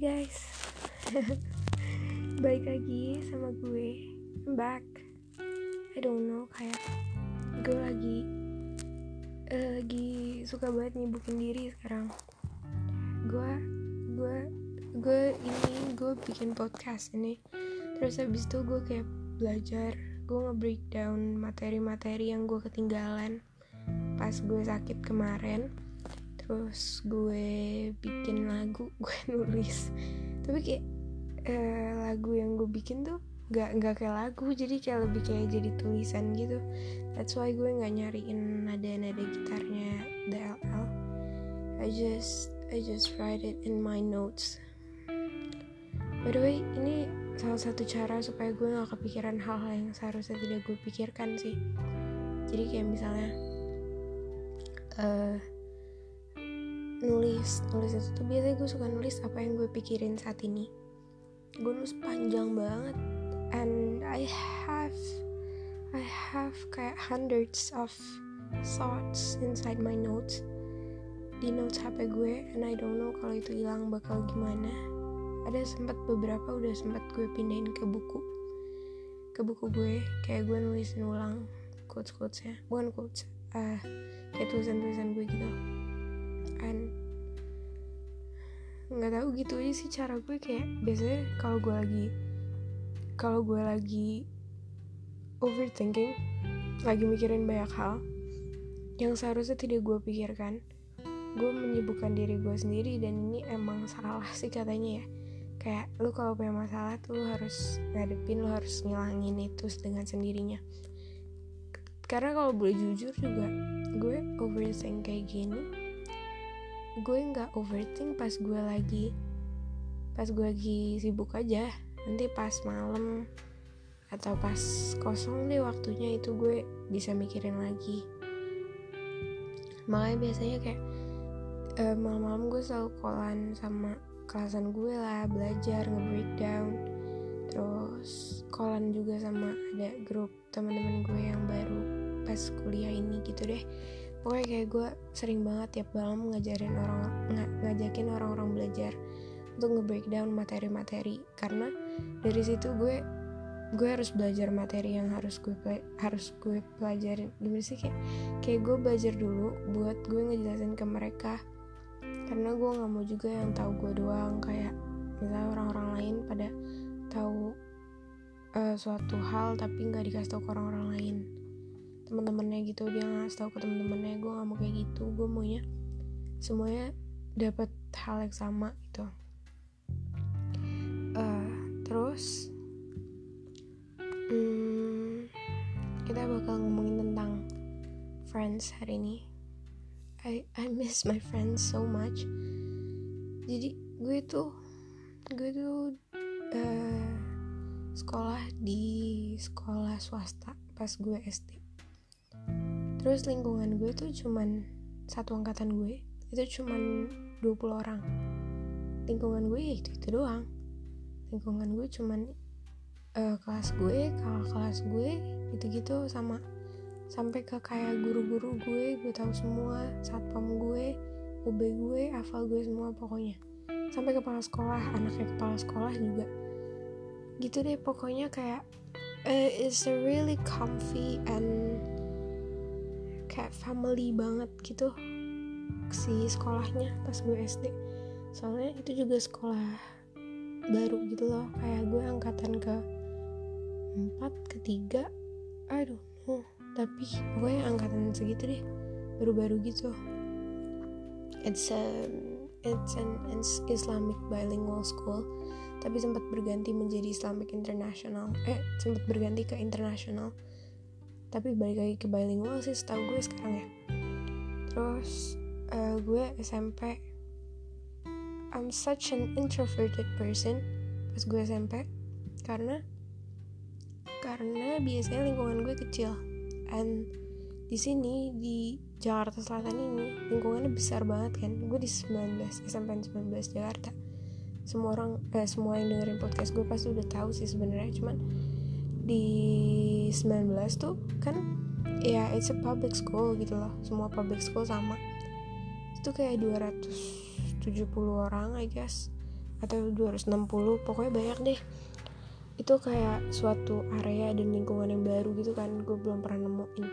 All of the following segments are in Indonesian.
guys. Balik lagi sama gue I'm back I don't know kayak Gue lagi uh, Lagi suka banget nyibukin diri sekarang. Gue Gue Gue ini Gue bikin podcast ini. Terus habis itu gue kayak belajar Gue nge-breakdown materi-materi yang gue ketinggalan Pas gue sakit kemarin terus gue bikin lagu gue nulis. Tapi kayak eh, lagu yang gue bikin tuh nggak nggak kayak lagu jadi kayak lebih kayak jadi tulisan gitu. That's why gue nggak nyariin nada-nada gitarnya DLL I just I just write it in my notes. By the way ini salah satu cara supaya gue nggak kepikiran hal-hal yang seharusnya tidak gue pikirkan sih. Jadi kayak misalnya uh, nulis nulis itu tuh biasanya gue suka nulis apa yang gue pikirin saat ini. Gue nulis panjang banget and I have I have kayak hundreds of thoughts inside my notes. Di notes HP gue and I don't know kalau itu hilang bakal gimana. Ada sempat beberapa udah sempat gue pindahin ke buku. Ke buku gue kayak gue nulisin ulang quotes quotesnya bukan quotes uh, kayak tulisan tulisan gue gitu and nggak tahu gitu aja sih cara gue kayak biasanya kalau gue lagi kalau gue lagi overthinking lagi mikirin banyak hal yang seharusnya tidak gue pikirkan gue menyibukkan diri gue sendiri dan ini emang salah sih katanya ya. Kayak lu kalau punya masalah tuh lu harus ngadepin lu harus ngilangin itu dengan sendirinya. Karena kalau boleh jujur juga gue overthink kayak gini gue nggak overthink pas gue lagi pas gue lagi sibuk aja. Nanti pas malam atau pas kosong deh waktunya itu gue bisa mikirin lagi. Makanya biasanya kayak uh, malam-malam gue selalu kolan sama kelasan gue lah belajar nge-breakdown. Terus kolan juga sama ada grup teman-teman gue yang baru pas kuliah ini gitu deh pokoknya kayak gue sering banget tiap malam ngajarin orang ng ngajakin orang-orang belajar untuk nge-breakdown materi-materi. Karena dari situ gue gue harus belajar materi yang harus gue harus gue pelajarin gimana sih kayak kayak gue belajar dulu buat gue ngejelasin ke mereka. Karena gue nggak mau juga yang tahu gue doang. Kayak misalnya orang-orang lain pada tahu uh, suatu hal tapi nggak dikasih tahu ke orang-orang lain teman-temannya gitu dia ngasih tahu ke teman-temannya gue gak mau kayak gitu gue maunya semuanya dapat hal yang sama gitu. Uh, terus hmm, kita bakal ngomongin tentang friends hari ini. I I miss my friends so much. Jadi gue tuh gue tuh uh, sekolah di sekolah swasta pas gue SD terus lingkungan gue tuh cuman satu angkatan gue itu cuman 20 orang. Lingkungan gue ya itu itu doang. Lingkungan gue cuman uh, kelas gue kakak kelas gue gitu-gitu sama sampai ke kayak guru-guru gue gue tahu semua satpam gue UB gue hafal gue semua pokoknya. Sampai kepala sekolah anaknya kepala sekolah juga. Gitu deh pokoknya kayak uh, it's a really comfy and kayak family banget gitu si sekolahnya pas gue SD soalnya itu juga sekolah baru gitu loh. Kayak gue angkatan ke empat ketiga aduh tapi pokoknya angkatan segitu deh baru-baru gitu. It's a it's an Islamic bilingual school tapi sempat berganti menjadi Islamic International. Eh sempat berganti ke international tapi balik lagi ke bilingual sih setahu gue sekarang ya. Terus uh, gue SMP I'm such an introverted person pas gue SMP karena karena biasanya lingkungan gue kecil. And di sini di Jakarta Selatan ini lingkungannya besar banget kan. Gue di 19 SMP 19 Jakarta. Semua orang eh, semua yang dengerin podcast gue pasti udah tahu sih sebenarnya. Cuman di 19 tuh kan ya it's a public school gitu loh. Semua public school sama. Itu kayak 270 orang I guess. Atau 260 pokoknya banyak deh. Itu kayak suatu area dan lingkungan yang baru gitu kan gue belum pernah nemuin.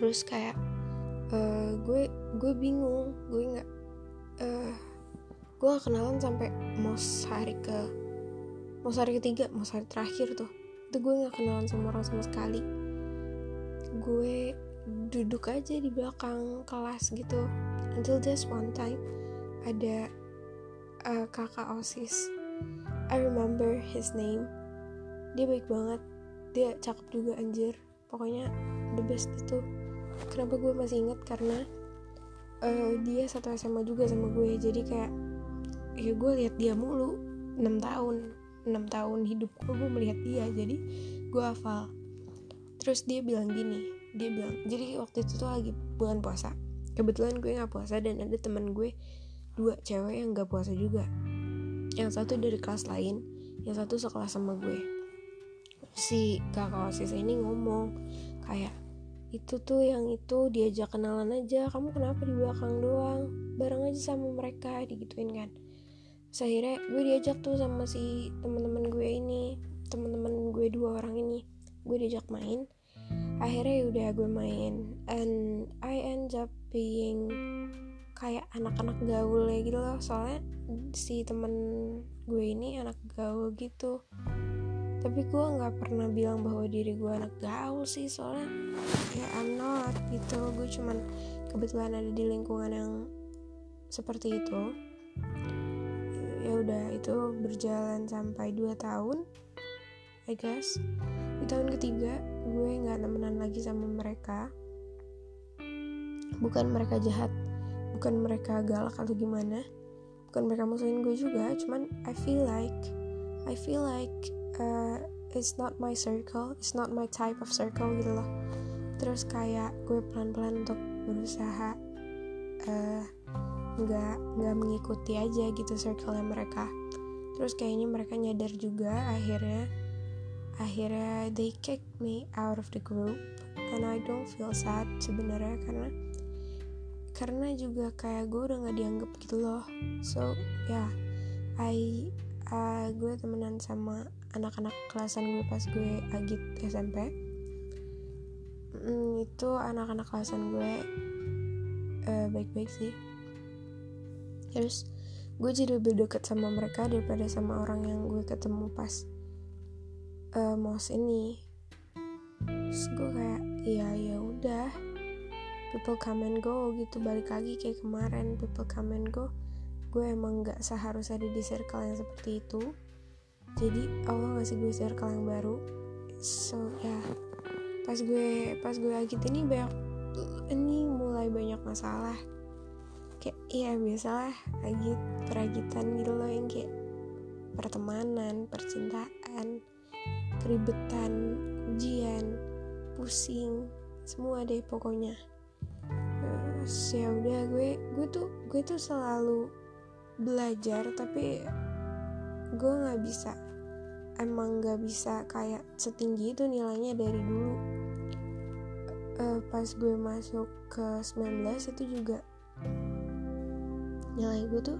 Terus kayak uh, gue gue bingung gue nggak uh, gue gak kenalan sampai mau hari ke mau hari ketiga mau hari terakhir tuh itu gue nggak kenalan sama orang sama sekali. Gue duduk aja di belakang kelas gitu. Until just one time ada uh, kakak osis. I remember his name. Dia baik banget. Dia cakep juga anjir. Pokoknya the best itu. Kenapa gue masih inget karena uh, dia satu SMA juga sama gue. Jadi kayak ya gue lihat dia mulu 6 tahun 6 tahun hidup gue gue melihat dia jadi gue hafal. Terus dia bilang gini dia bilang jadi waktu itu tuh lagi bulan puasa. Kebetulan gue nggak puasa dan ada teman gue dua cewek yang nggak puasa juga. Yang satu dari kelas lain yang satu sekelas sama gue. Si kakak osis ini ngomong kayak itu tuh yang itu diajak kenalan aja kamu kenapa di belakang doang? Bareng aja sama mereka digituin kan Akhirnya gue diajak tuh sama si teman-teman gue ini teman-teman gue dua orang ini. Gue diajak main. Akhirnya ya udah gue main. And I end up being kayak anak-anak gaul ya gitu loh. Soalnya si temen gue ini anak gaul gitu. Tapi gue nggak pernah bilang bahwa diri gue anak gaul sih. Soalnya ya I'm not gitu. Gue cuman kebetulan ada di lingkungan yang seperti itu ya udah itu berjalan sampai 2 tahun I guess. Di tahun ketiga gue nggak temenan lagi sama mereka. Bukan mereka jahat bukan mereka galak atau gimana bukan mereka musuhin gue juga cuman I feel like I feel like uh, it's not my circle it's not my type of circle gitu loh. Terus kayak gue pelan-pelan untuk berusaha uh, nggak nggak mengikuti aja gitu circle mereka. Terus kayaknya mereka nyadar juga akhirnya akhirnya they kick me out of the group. And I don't feel sad sebenarnya karena karena juga kayak gue udah nggak dianggap gitu loh. So ya yeah, I uh, gue temenan sama anak-anak kelasan gue pas gue agit SMP mm, itu anak-anak kelasan gue uh, baik-baik sih terus gue jadi lebih deket sama mereka daripada sama orang yang gue ketemu pas uh, mos ini. Terus gue kayak ya ya udah. People come and go gitu. Balik lagi kayak kemarin people come and go. Gue emang gak seharusnya ada di circle yang seperti itu. Jadi Allah ngasih gue circle yang baru. So ya. Yeah. pas gue pas gue agit ini banyak ini mulai banyak masalah kayak iya biasalah agit peragitan gitu loh yang kayak pertemanan percintaan keribetan ujian pusing semua deh pokoknya. Terus ya udah gue gue tuh gue tuh selalu belajar tapi gue nggak bisa emang nggak bisa kayak setinggi itu nilainya dari dulu. Uh, pas gue masuk ke 19 itu juga nilai gue tuh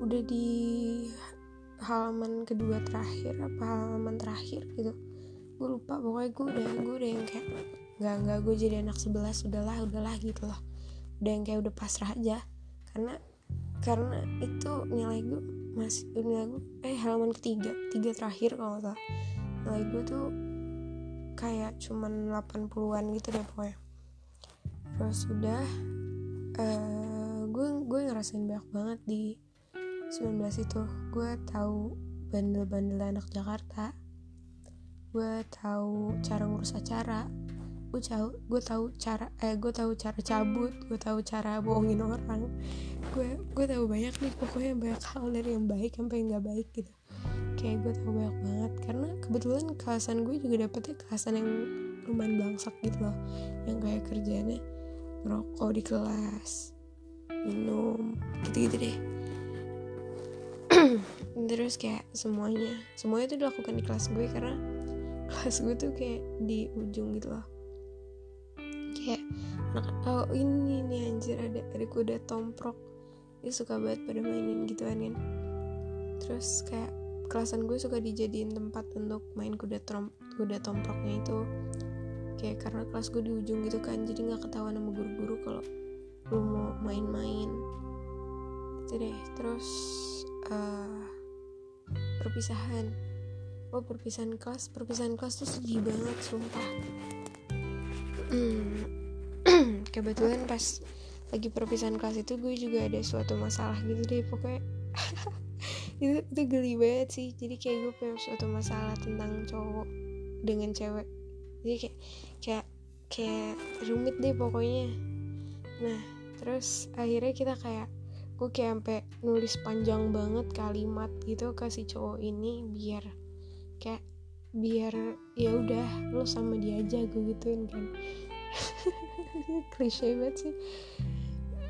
udah di halaman kedua terakhir apa halaman terakhir gitu. Gue lupa pokoknya gue udah gue udah yang kayak nggak nggak gue jadi anak sebelas udahlah udahlah gitu loh. Udah yang kayak udah pasrah aja. Karena karena itu nilai gue masih nilai gue eh halaman ketiga tiga terakhir kalau nggak salah. Nilai gue tuh kayak cuman 80-an gitu deh pokoknya. Terus sudah uh, gue gue ngerasain banyak banget di 19 itu. Gue tahu bandel-bandel anak Jakarta. Gue tahu cara ngurus acara. Gue tahu gue tahu cara eh gue tahu cara cabut. Gue tahu cara bohongin orang. Gue gue tahu banyak nih pokoknya banyak hal dari yang baik sampai yang nggak baik gitu. Kayak gue tahu banyak banget. Karena kebetulan kelasan gue juga dapetnya kelasan yang lumayan bangsak gitu loh. Yang kayak kerjanya ngerokok di kelas minum gitu-gitu deh. Terus kayak semuanya. Semuanya itu dilakukan di kelas gue karena kelas gue tuh kayak di ujung gitu loh. Kayak anak oh ini nih anjir ada adikku udah tomprok. Dia suka banget pada mainin gitu kan. Terus kayak kelasan gue suka dijadiin tempat untuk main kuda trom kuda tomproknya itu. Kayak karena kelas gue di ujung gitu kan jadi nggak ketahuan sama guru-guru kalau lu mau main-main. Gitu deh. Terus uh, perpisahan. Oh perpisahan kelas. Perpisahan kelas tuh sedih banget sumpah. Hmm. kebetulan pas lagi perpisahan kelas itu gue juga ada suatu masalah gitu deh pokoknya. Itu itu geli banget sih. Jadi kayak gue punya suatu masalah tentang cowok dengan cewek. Jadi kayak kayak kayak rumit deh pokoknya. Nah terus akhirnya kita kayak gue kayak sampai nulis panjang banget kalimat gitu ke si cowok ini biar kayak biar ya udah lo sama dia aja gue gituin kan. Klise banget sih.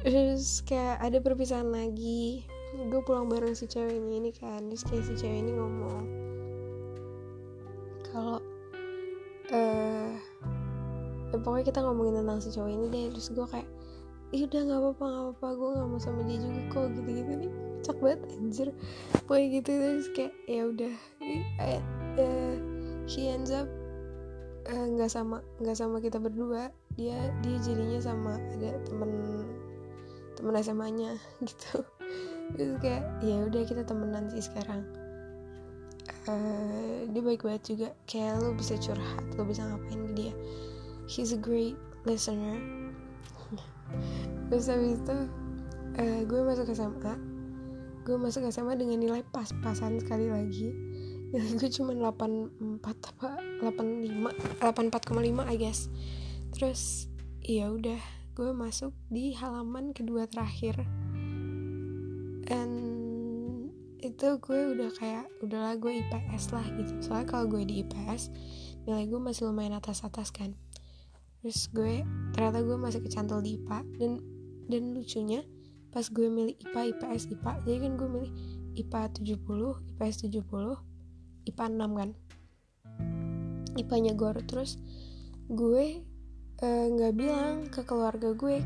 Terus kayak ada perpisahan lagi. Gue pulang bareng si cewek ini ini kan. Terus kayak si cewek ini ngomong kalau eh uh, pokoknya kita ngomongin tentang si cowok ini deh. Terus gue kayak ih udah nggak apa-apa nggak apa-apa gue nggak mau sama dia juga kok gitu-gitu nih. Cak banget anjir. Pokoknya gitu terus kayak ya udah. Uh, he ends up eh, nggak uh, sama nggak sama kita berdua. Dia dia jadinya sama ada temen temen SMA-nya gitu. Terus kayak ya udah kita temenan sih sekarang. Uh, dia baik banget juga. Kayak lo bisa curhat lo bisa ngapain ke dia. He's a great listener terus habis itu uh, gue masuk SMA gue masuk SMA dengan nilai pas-pasan sekali lagi. Nilai gue cuma 84 apa 85 84,5 I guess. Terus ya udah gue masuk di halaman kedua terakhir. And itu gue udah kayak udahlah gue IPS lah gitu. Soalnya kalau gue di IPS nilai gue masih lumayan atas-atas kan terus gue ternyata gue masih kecantol di IPA dan dan lucunya pas gue milih IPA IPS IPA jadi kan gue milih IPA 70 IPS 70 IPA 6 kan. IPA-nya Gor terus gue eh, nggak uh, bilang ke keluarga gue.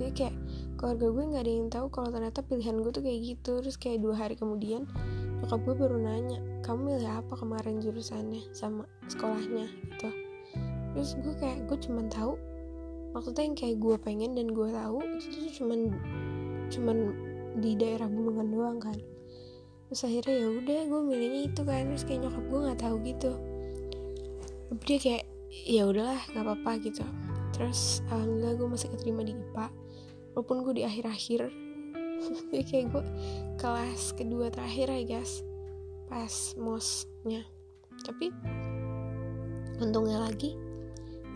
Jadi kayak keluarga gue nggak ada yang tahu kalau ternyata pilihan gue tuh kayak gitu. Terus kayak dua hari kemudian nyokap gue baru nanya kamu milih apa kemarin jurusannya sama sekolahnya? Gitu terus gue kayak gue cuman tahu maksudnya yang kayak gue pengen dan gue tahu itu tuh cuman cuman di daerah bulungan doang kan. Terus akhirnya ya udah gue milihnya itu kan. Terus kayak nyokap gue nggak tahu gitu. Tapi dia kayak ya udahlah nggak apa-apa gitu. Terus alhamdulillah gue masih keterima di IPA walaupun gue di akhir-akhir. Jadi kayak gue kelas kedua terakhir I guess pas mosnya. Tapi untungnya lagi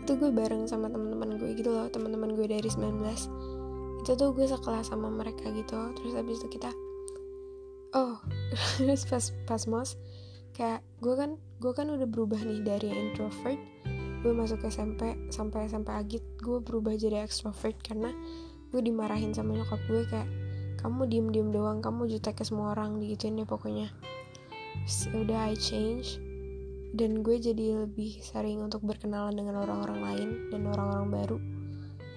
itu gue bareng sama teman-teman gue gitu loh teman-teman gue dari 19 itu tuh gue sekelas sama mereka gitu. Terus habis itu kita oh terus pas pas mos kayak gue kan gue kan udah berubah nih dari introvert gue masuk SMP sampai SMP agit gue berubah jadi extrovert karena gue dimarahin sama nyokap gue kayak kamu diem diem doang kamu jutek ke semua orang digituin deh pokoknya. Terus, ya udah I change dan gue jadi lebih sering untuk berkenalan dengan orang-orang lain dan orang-orang baru.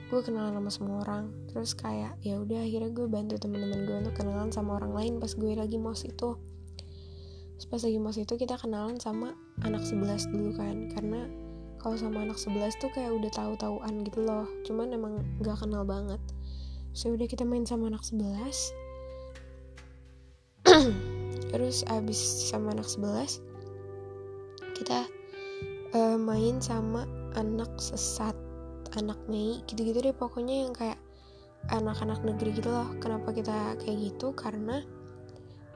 Gue kenalan sama semua orang. Terus kayak ya udah akhirnya gue bantu temen-temen gue untuk kenalan sama orang lain pas gue lagi mos itu. Terus pas lagi mos itu kita kenalan sama anak sebelas dulu kan. Karena kalau sama anak sebelas tuh kayak udah tahu-tahuan gitu loh. Cuman emang gak kenal banget. So ya udah kita main sama anak sebelas. Terus abis sama anak sebelas kita uh, main sama anak sesat anak Mei gitu-gitu deh pokoknya yang kayak anak-anak negeri gitu loh. Kenapa kita kayak gitu? Karena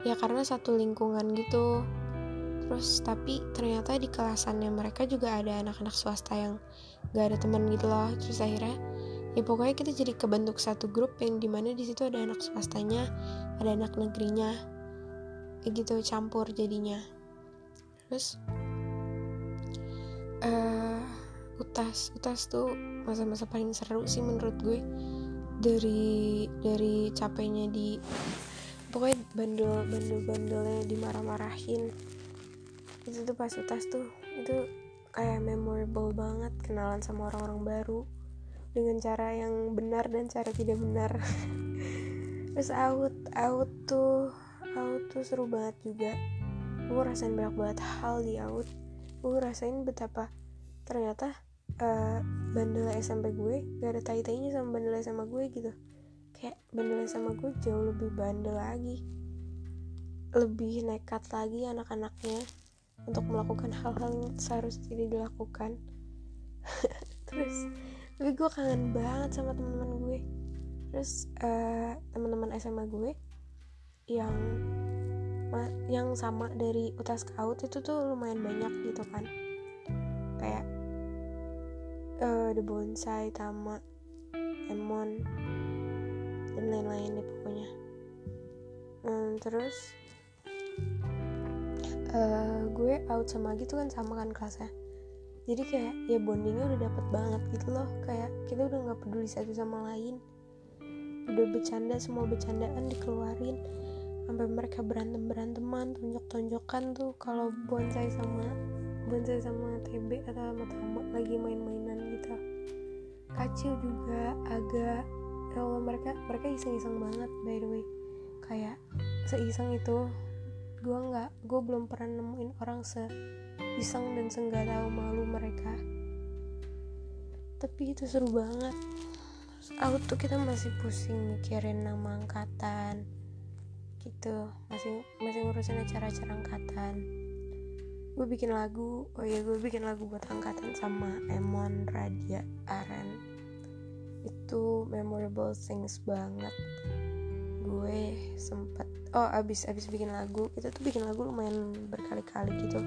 ya karena satu lingkungan gitu. Terus tapi ternyata di kelasannya mereka juga ada anak-anak swasta yang gak ada teman gitu loh. Terus akhirnya ya pokoknya kita jadi kebentuk satu grup yang di mana di situ ada anak swastanya ada anak negerinya gitu campur jadinya. Terus uh, utas utas tuh masa-masa paling seru sih menurut gue. Dari dari capeknya di pokoknya bandel bandel bandelnya dimarah-marahin. Itu tuh pas utas tuh itu kayak memorable banget kenalan sama orang-orang baru. Dengan cara yang benar dan cara tidak benar. Terus out out tuh out tuh seru banget juga. Gue rasain banyak banget hal di out gue rasain betapa ternyata uh, bandel SMP gue gak ada tai-tainya sama bandel sama gue gitu. Kayak bandel sama gue jauh lebih bandel lagi. Lebih nekat lagi anak-anaknya untuk melakukan hal-hal yang seharusnya tidak dilakukan. Terus tapi gue kangen banget sama teman-teman gue. Terus uh, teman-teman SMA gue yang yang sama dari utas kaut itu tuh lumayan banyak gitu kan. Kayak uh, The Bonsai, Tama, Emon dan lain-lain deh pokoknya. Um, terus uh, gue out sama gitu kan sama kan kelasnya. Jadi kayak ya bondingnya udah dapet banget gitu loh. Kayak kita udah nggak peduli satu sama lain. Udah bercanda semua bercandaan dikeluarin sampai mereka berantem beranteman tonjok tonjokan tuh kalau bonsai sama bonsai sama TB atau sama tamat lagi main-mainan gitu. Kacau juga agak kalau mereka mereka iseng-iseng banget by the way. Kayak seiseng itu gue nggak gue belum pernah nemuin orang se iseng dan seenggak tahu malu mereka. Tapi itu seru banget. Out tuh kita masih pusing mikirin nama angkatan gitu. Masih masih ngurusin acara-acara angkatan. Gue bikin lagu oh ya gue bikin lagu buat angkatan sama Emon Radia Aren. Itu memorable things banget. Gue sempet oh abis abis bikin lagu kita tuh bikin lagu lumayan berkali-kali gitu.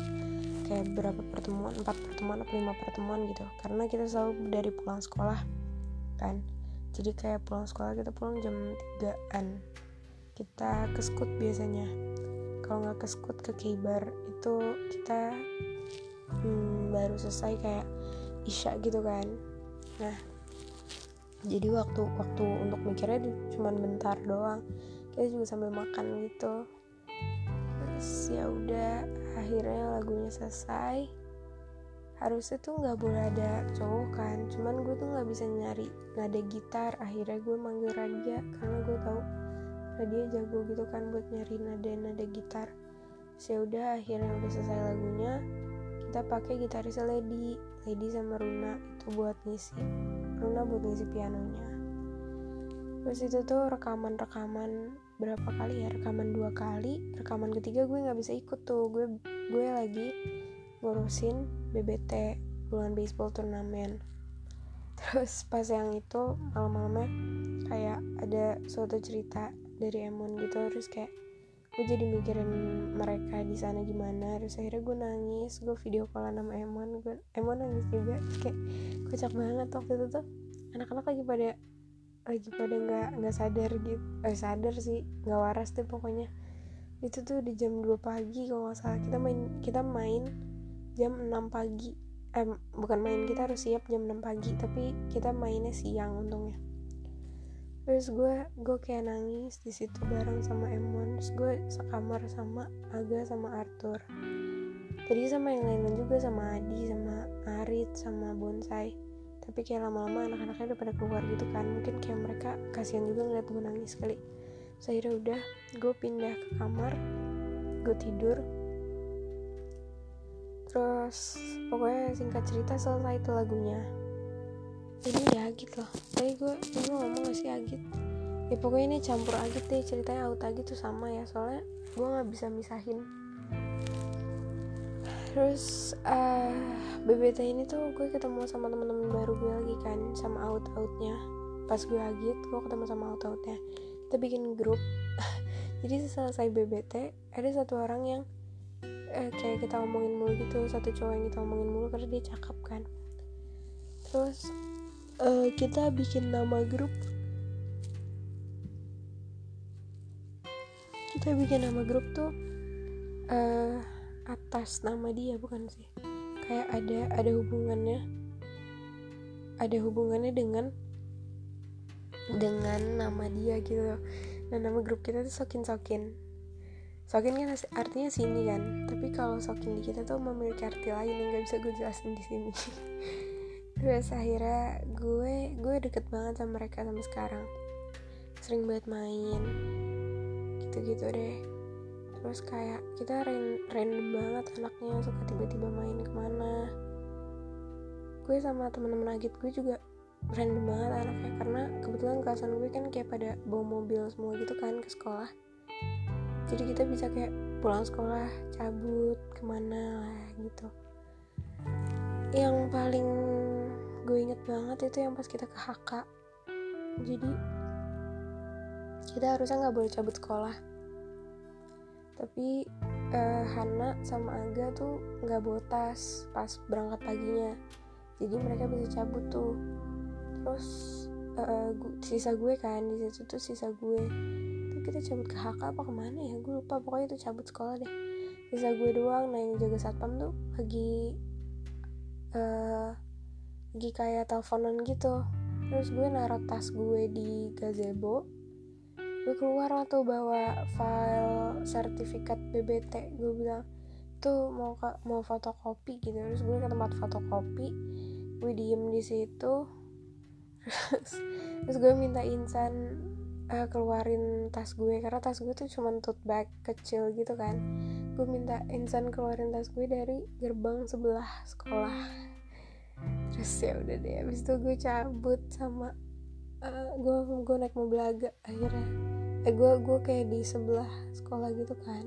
Kayak berapa pertemuan empat pertemuan atau lima pertemuan gitu. Karena kita selalu dari pulang sekolah kan. Jadi kayak pulang sekolah kita pulang jam 3an kita ke skut biasanya. Kalau nggak ke skut ke kibar itu kita hmm, baru selesai kayak isya gitu kan. Nah jadi waktu waktu untuk mikirnya cuma bentar doang. Kita juga sambil makan gitu. Terus ya udah akhirnya lagunya selesai. Harusnya tuh nggak boleh ada cowok kan. Cuman gue tuh nggak bisa nyari nada gitar. Akhirnya gue manggil Radia karena gue tahu Radia jago gitu kan buat nyari nada nada gitar? Ya udah akhirnya udah selesai lagunya kita pakai gitaris Lady. Lady sama Runa itu buat ngisi Runa buat ngisi pianonya. Terus itu tuh rekaman-rekaman berapa kali ya? Rekaman dua kali. Rekaman ketiga gue nggak bisa ikut tuh. Gue gue lagi ngurusin BBT bulan baseball turnamen. Terus pas yang itu malam-malamnya kayak ada suatu cerita dari Emon gitu terus kayak gue jadi mikirin mereka di sana gimana. Terus akhirnya gue nangis gue video call sama Emon gue Emon nangis juga. Kayak kocak banget waktu itu tuh. Anak-anak lagi pada lagi pada nggak nggak sadar gitu. Eh sadar sih nggak waras deh pokoknya. Itu tuh di jam 2 pagi kalau nggak salah. Kita main kita main jam 6 pagi. Eh bukan main kita harus siap jam 6 pagi. Tapi kita mainnya siang untungnya terus gue gue kayak nangis di situ bareng sama Emon. Terus gue sekamar sama Aga sama Arthur. Tadi sama yang lain juga sama Adi sama Arit sama Bonsai. Tapi kayak lama-lama anak-anaknya udah pada keluar gitu kan. Mungkin kayak mereka kasihan juga ngeliat gue nangis kali. So akhirnya udah gue pindah ke kamar. Gue tidur. Terus pokoknya singkat cerita selesai itu lagunya ini ya agit loh. Tadi gue gue ngomong gak sih agit? Ya pokoknya ini campur agit deh. Ceritanya out agit tuh sama ya soalnya gue nggak bisa misahin. Terus uh, eh, BBT ini tuh gue ketemu sama teman-teman baru gue lagi kan sama out outnya pas gue agit gue ketemu sama out outnya kita bikin grup. Jadi selesai BBT ada satu orang yang eh, kayak kita omongin mulu gitu satu cowok yang kita omongin mulu karena dia cakep kan. Terus uh, kita bikin nama grup. Kita bikin nama grup tuh uh, atas nama dia bukan sih? Kayak ada ada hubungannya. Ada hubungannya dengan dengan nama dia gitu. Nah nama grup kita tuh sokin sokin. Sokin kan artinya sini kan? Tapi kalau sokin di kita tuh memiliki arti lain yang gak bisa gue jelasin di sini terus akhirnya gue gue deket banget sama mereka sampai sekarang. Sering banget main gitu-gitu deh. Terus kayak kita random banget anaknya suka tiba-tiba main ke mana. Gue sama teman-teman agit gue juga random banget anaknya karena kebetulan kelasan gue kan kayak pada bawa mobil semua gitu kan ke sekolah. Jadi kita bisa kayak pulang sekolah cabut ke mana lah gitu. Yang paling gue inget banget itu yang pas kita ke HK jadi kita harusnya nggak boleh cabut sekolah. Tapi uh, Hana sama Aga tuh nggak bawa tas pas berangkat paginya. Jadi mereka bisa cabut tuh. Terus uh, sisa gue kan di situ tuh sisa gue. Tuh kita cabut ke HK apa ke mana ya? Gue lupa pokoknya itu cabut sekolah deh. Sisa gue doang. Nah yang jaga satpam tuh lagi uh, lagi kayak teleponan gitu. Terus gue naruh tas gue di gazebo. Gue keluar waktu bawa file sertifikat BBT gue bilang tuh mau mau fotokopi gitu. Terus gue ke tempat fotokopi. Gue diem di situ. Terus terus gue minta insan uh, keluarin tas gue. Karena tas gue tuh cuma tote bag kecil gitu kan. Gue minta insan keluarin tas gue dari gerbang sebelah sekolah terus ya udah deh abis itu gue cabut sama uh, gue gue naik mobil agak akhirnya. Eh gue gue kayak di sebelah sekolah gitu kan.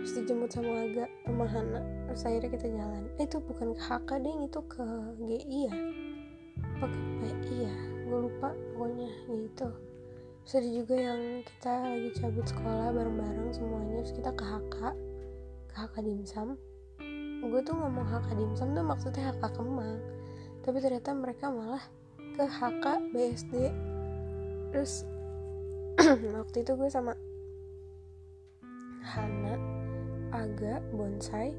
Terus dijemput sama agak sama Hana. Terus akhirnya kita jalan. Eh, itu bukan ke HK deh itu ke GI ya? Apa ke PI ya? Gue lupa pokoknya. Gitu terus ada juga yang kita lagi cabut sekolah bareng-bareng semuanya. Terus kita ke HK ke HK Dimsum gue tuh ngomong HK Dimsum tuh maksudnya HK Kemang tapi ternyata mereka malah ke HK BSD terus waktu itu gue sama Hana Aga, Bonsai,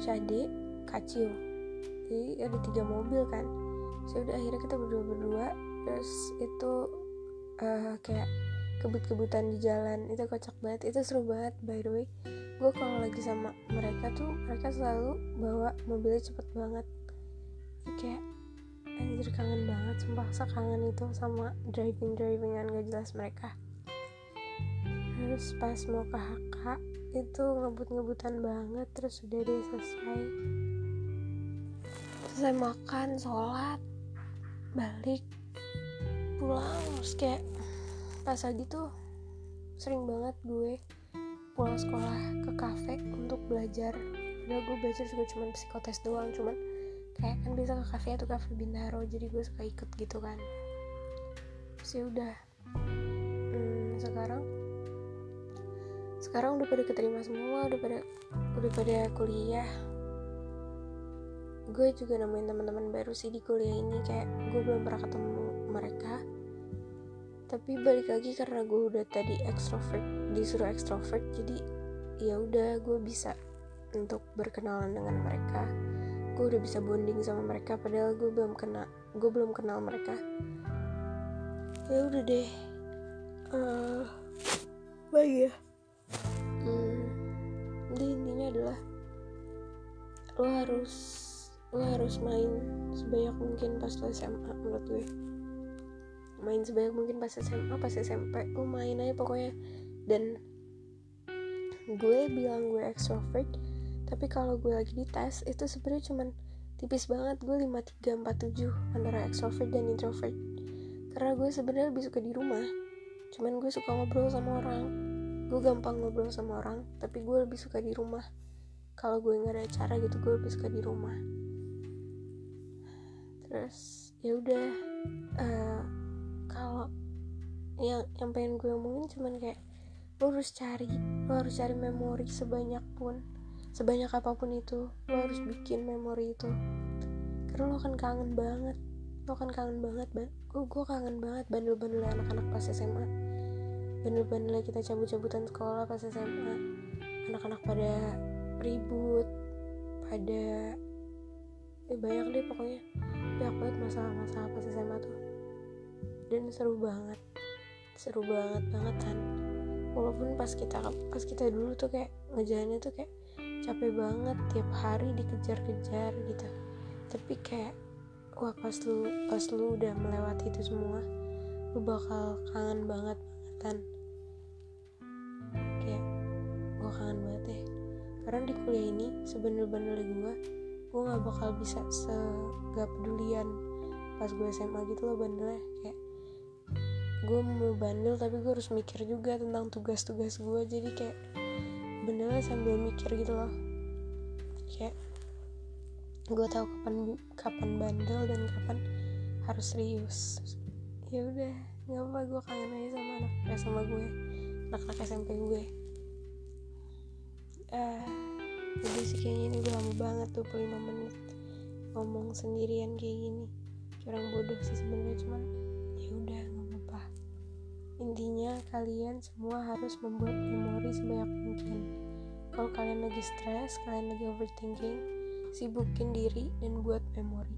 Shade, Kacio. Jadi ada tiga mobil kan. So, akhirnya kita berdua-berdua terus itu uh, kayak kebut-kebutan di jalan. Itu kocak banget. Itu seru banget by the way gue kalau lagi sama mereka tuh mereka selalu bawa mobilnya cepet banget. Kayak anjir kangen banget sumpah sekangen itu sama driving drivingan gak jelas mereka. Terus pas mau ke HK itu ngebut-ngebutan banget terus udah deh selesai. Selesai makan sholat balik pulang terus kayak pas lagi tuh sering banget gue pulang sekolah ke kafe untuk belajar. Udah gue belajar juga cuma psikotes doang cuman kayak kan bisa ke kafe atau kafe Bintaro jadi gue suka ikut gitu kan. Sih ya udah. Hmm, sekarang sekarang udah pada keterima semua udah pada udah pada kuliah. Gue juga nemuin teman-teman baru sih di kuliah ini kayak gue belum pernah ketemu mereka tapi balik lagi karena gue udah tadi extrovert disuruh extrovert jadi ya udah gue bisa untuk berkenalan dengan mereka. Gue udah bisa bonding sama mereka padahal gue belum kenal gue belum kenal mereka. Ya udah deh. Uh, bye ya. Hmm, jadi intinya adalah lo harus lo harus main sebanyak mungkin pas lo SMA menurut gue main sebanyak mungkin pas SMA pas SMP lo main aja pokoknya. Dan gue bilang gue extrovert tapi kalau gue lagi di tes itu sebenarnya cuman tipis banget. Gue 5347 antara extrovert dan introvert. Karena gue sebenarnya lebih suka di rumah. Cuman gue suka ngobrol sama orang. Gue gampang ngobrol sama orang tapi gue lebih suka di rumah. Kalau gue nggak ada acara gitu gue lebih suka di rumah. Terus ya udah uh, kalau yang yang pengen gue omongin cuman kayak lo harus cari lo harus cari memori sebanyak pun sebanyak apa pun itu lo harus bikin memori itu. Karena lo akan kangen banget lo akan kangen banget ban gue gue kangen banget bandel-bandel anak-anak pas SMA bandel-bandel kita cabut-cabutan sekolah pas SMA anak-anak pada ribut pada eh, banyak deh pokoknya. Banyak banget masalah-masalah pas SMA tuh dan seru banget. Seru banget banget kan walaupun pas kita pas kita dulu tuh kayak ngejalannya tuh kayak capek banget tiap hari dikejar-kejar gitu. Tapi kayak wah pas lu pas lu udah melewati itu semua lu bakal kangen banget bangetan kayak gue kangen banget ya karena di kuliah ini sebener-bener gue gue nggak bakal bisa segap pas gue SMA gitu loh bandelnya kayak gue mau bandel tapi gue harus mikir juga tentang tugas-tugas gue jadi kayak benernya sambil mikir gitu loh. Kayak gue tahu kapan kapan bandel dan kapan harus serius. Ya udah nggak apa gue kangen aja sama anak sama gue anak-anak SMP gue ah jadi sih kayaknya ini gue lama banget 25 menit. Ngomong sendirian kayak gini. Kurang bodoh sih sebenarnya cuman ya udah intinya kalian semua harus membuat memori sebanyak mungkin. Kalau kalian lagi stres kalian lagi overthinking sibukin diri dan buat memori.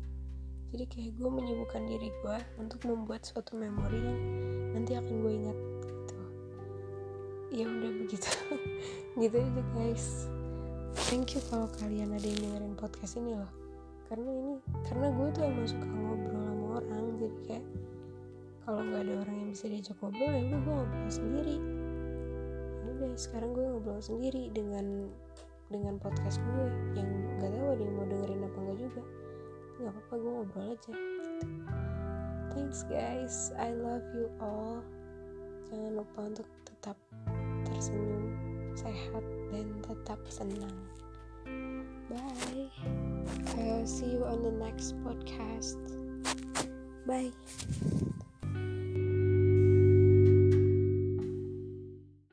Jadi kayak gue menyibukkan diri gue untuk membuat suatu memori yang nanti akan gue ingat gitu. Ya udah begitu. Gitu aja guys. Thank you kalau kalian ada yang dengerin podcast ini loh. Karena ini karena gue tuh emang suka ngobrol sama orang jadi kayak kalau nggak ada orang yang bisa diajak ngobrol ya udah gue ngobrol sendiri. Ya udah sekarang gue ngobrol sendiri dengan dengan podcast gue yang nggak tahu ada yang mau dengerin apa enggak juga. Nggak apa-apa gue ngobrol aja. Thanks guys. I love you all. Jangan lupa untuk tetap tersenyum sehat dan tetap senang. Bye. I'll see you on the next podcast. Bye